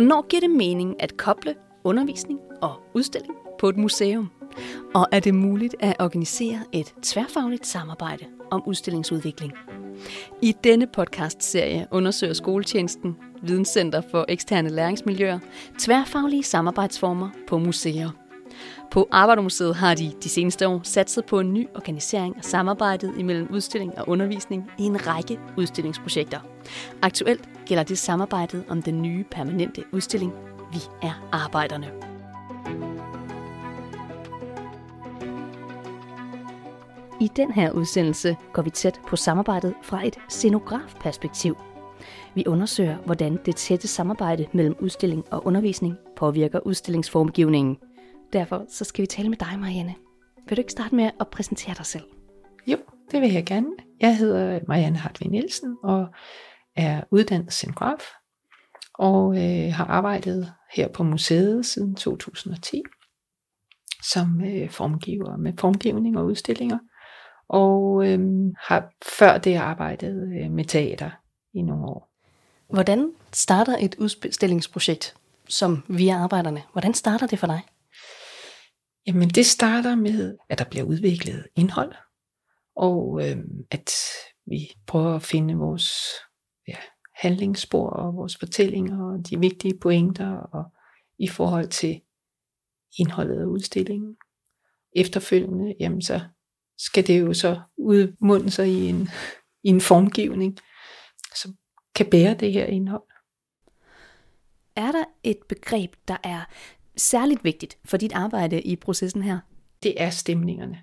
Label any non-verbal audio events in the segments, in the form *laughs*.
Hvornår giver det mening at koble undervisning og udstilling på et museum? Og er det muligt at organisere et tværfagligt samarbejde om udstillingsudvikling? I denne podcast-serie undersøger skoletjenesten, Videnscenter for eksterne læringsmiljøer, tværfaglige samarbejdsformer på museer. På Arbejdermuseet har de de seneste år satset på en ny organisering af samarbejdet imellem udstilling og undervisning i en række udstillingsprojekter. Aktuelt gælder det samarbejdet om den nye permanente udstilling Vi er arbejderne. I den her udsendelse går vi tæt på samarbejdet fra et scenografperspektiv. Vi undersøger, hvordan det tætte samarbejde mellem udstilling og undervisning påvirker udstillingsformgivningen. Derfor så skal vi tale med dig, Marianne. Vil du ikke starte med at præsentere dig selv? Jo, det vil jeg gerne. Jeg hedder Marianne Hartvig Nielsen og er uddannet scenograf og øh, har arbejdet her på museet siden 2010 som øh, formgiver med formgivning og udstillinger og øh, har før det arbejdet øh, med teater i nogle år. Hvordan starter et udstillingsprojekt som via arbejderne? Hvordan starter det for dig? Jamen det starter med, at der bliver udviklet indhold, og øh, at vi prøver at finde vores ja, handlingsspor og vores fortællinger og de vigtige pointer og i forhold til indholdet af udstillingen. Efterfølgende, jamen så skal det jo så udmunde sig i en, i en formgivning, som kan bære det her indhold. Er der et begreb, der er særligt vigtigt for dit arbejde i processen her? Det er stemningerne.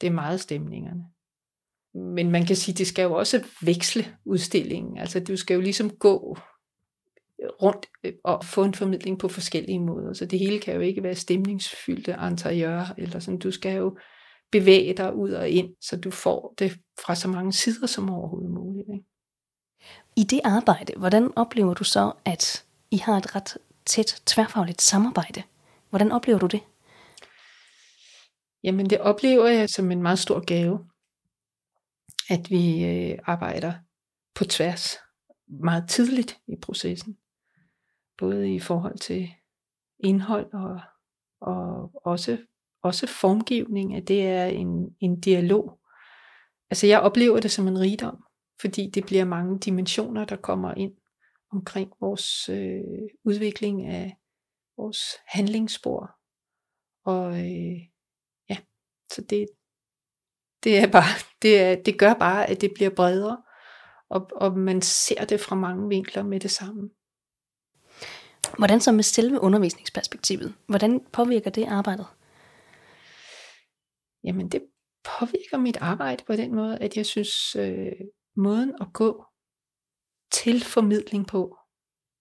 Det er meget stemningerne. Men man kan sige, det skal jo også veksle udstillingen. Altså du skal jo ligesom gå rundt og få en formidling på forskellige måder. Så det hele kan jo ikke være stemningsfyldte interiør, eller sådan. Du skal jo bevæge dig ud og ind, så du får det fra så mange sider som overhovedet muligt. Ikke? I det arbejde, hvordan oplever du så, at I har et ret tæt tværfagligt samarbejde? Hvordan oplever du det? Jamen det oplever jeg som en meget stor gave, at vi øh, arbejder på tværs meget tidligt i processen. Både i forhold til indhold og, og også også formgivning, at det er en, en dialog. Altså jeg oplever det som en rigdom, fordi det bliver mange dimensioner, der kommer ind omkring vores øh, udvikling af vores handlingsspor. Og øh, ja, så det, det er bare, *laughs* det, er, det gør bare, at det bliver bredere, og, og man ser det fra mange vinkler med det samme. Hvordan så med selve undervisningsperspektivet? Hvordan påvirker det arbejdet? jamen det påvirker mit arbejde på den måde, at jeg synes, øh, måden at gå til formidling på,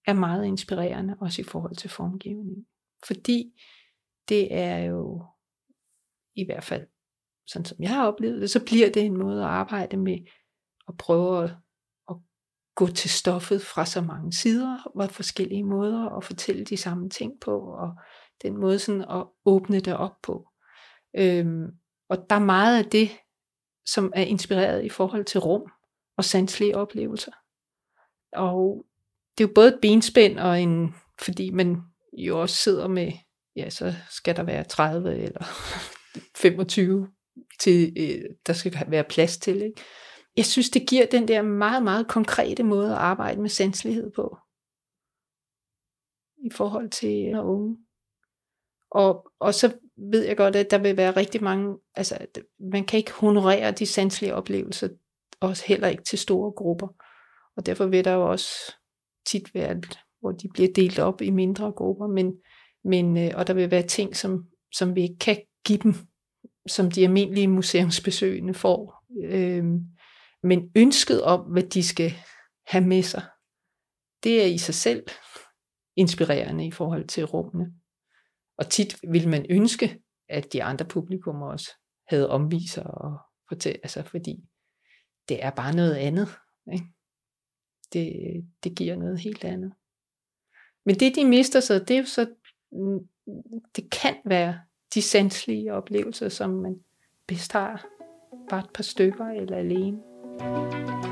er meget inspirerende, også i forhold til formgivning. Fordi det er jo, i hvert fald sådan som jeg har oplevet det, så bliver det en måde at arbejde med, at prøve at, at gå til stoffet fra så mange sider, og forskellige måder at fortælle de samme ting på, og den måde sådan at åbne det op på. Øhm, og der er meget af det, som er inspireret i forhold til rum og sanselige oplevelser. Og det er jo både et benspænd og en, fordi man jo også sidder med, ja, så skal der være 30 eller *laughs* 25 til, øh, der skal være plads til. Ikke? Jeg synes, det giver den der meget, meget konkrete måde at arbejde med sanselighed på. I forhold til øh, unge. Og, og så ved jeg godt, at der vil være rigtig mange, altså man kan ikke honorere de sanselige oplevelser, også heller ikke til store grupper. Og derfor vil der jo også tit være, hvor de bliver delt op i mindre grupper, men, men øh, og der vil være ting, som, som vi ikke kan give dem, som de almindelige museumsbesøgende får. Øhm, men ønsket om, hvad de skal have med sig, det er i sig selv inspirerende i forhold til rummene. Og tit vil man ønske, at de andre publikummer også havde omviser og fortælle, altså fordi det er bare noget andet. Ikke? Det, det giver noget helt andet. Men det de mister så, det er jo så, mm, det kan være de sanselige oplevelser, som man bedst har bare et par stykker eller alene. thank you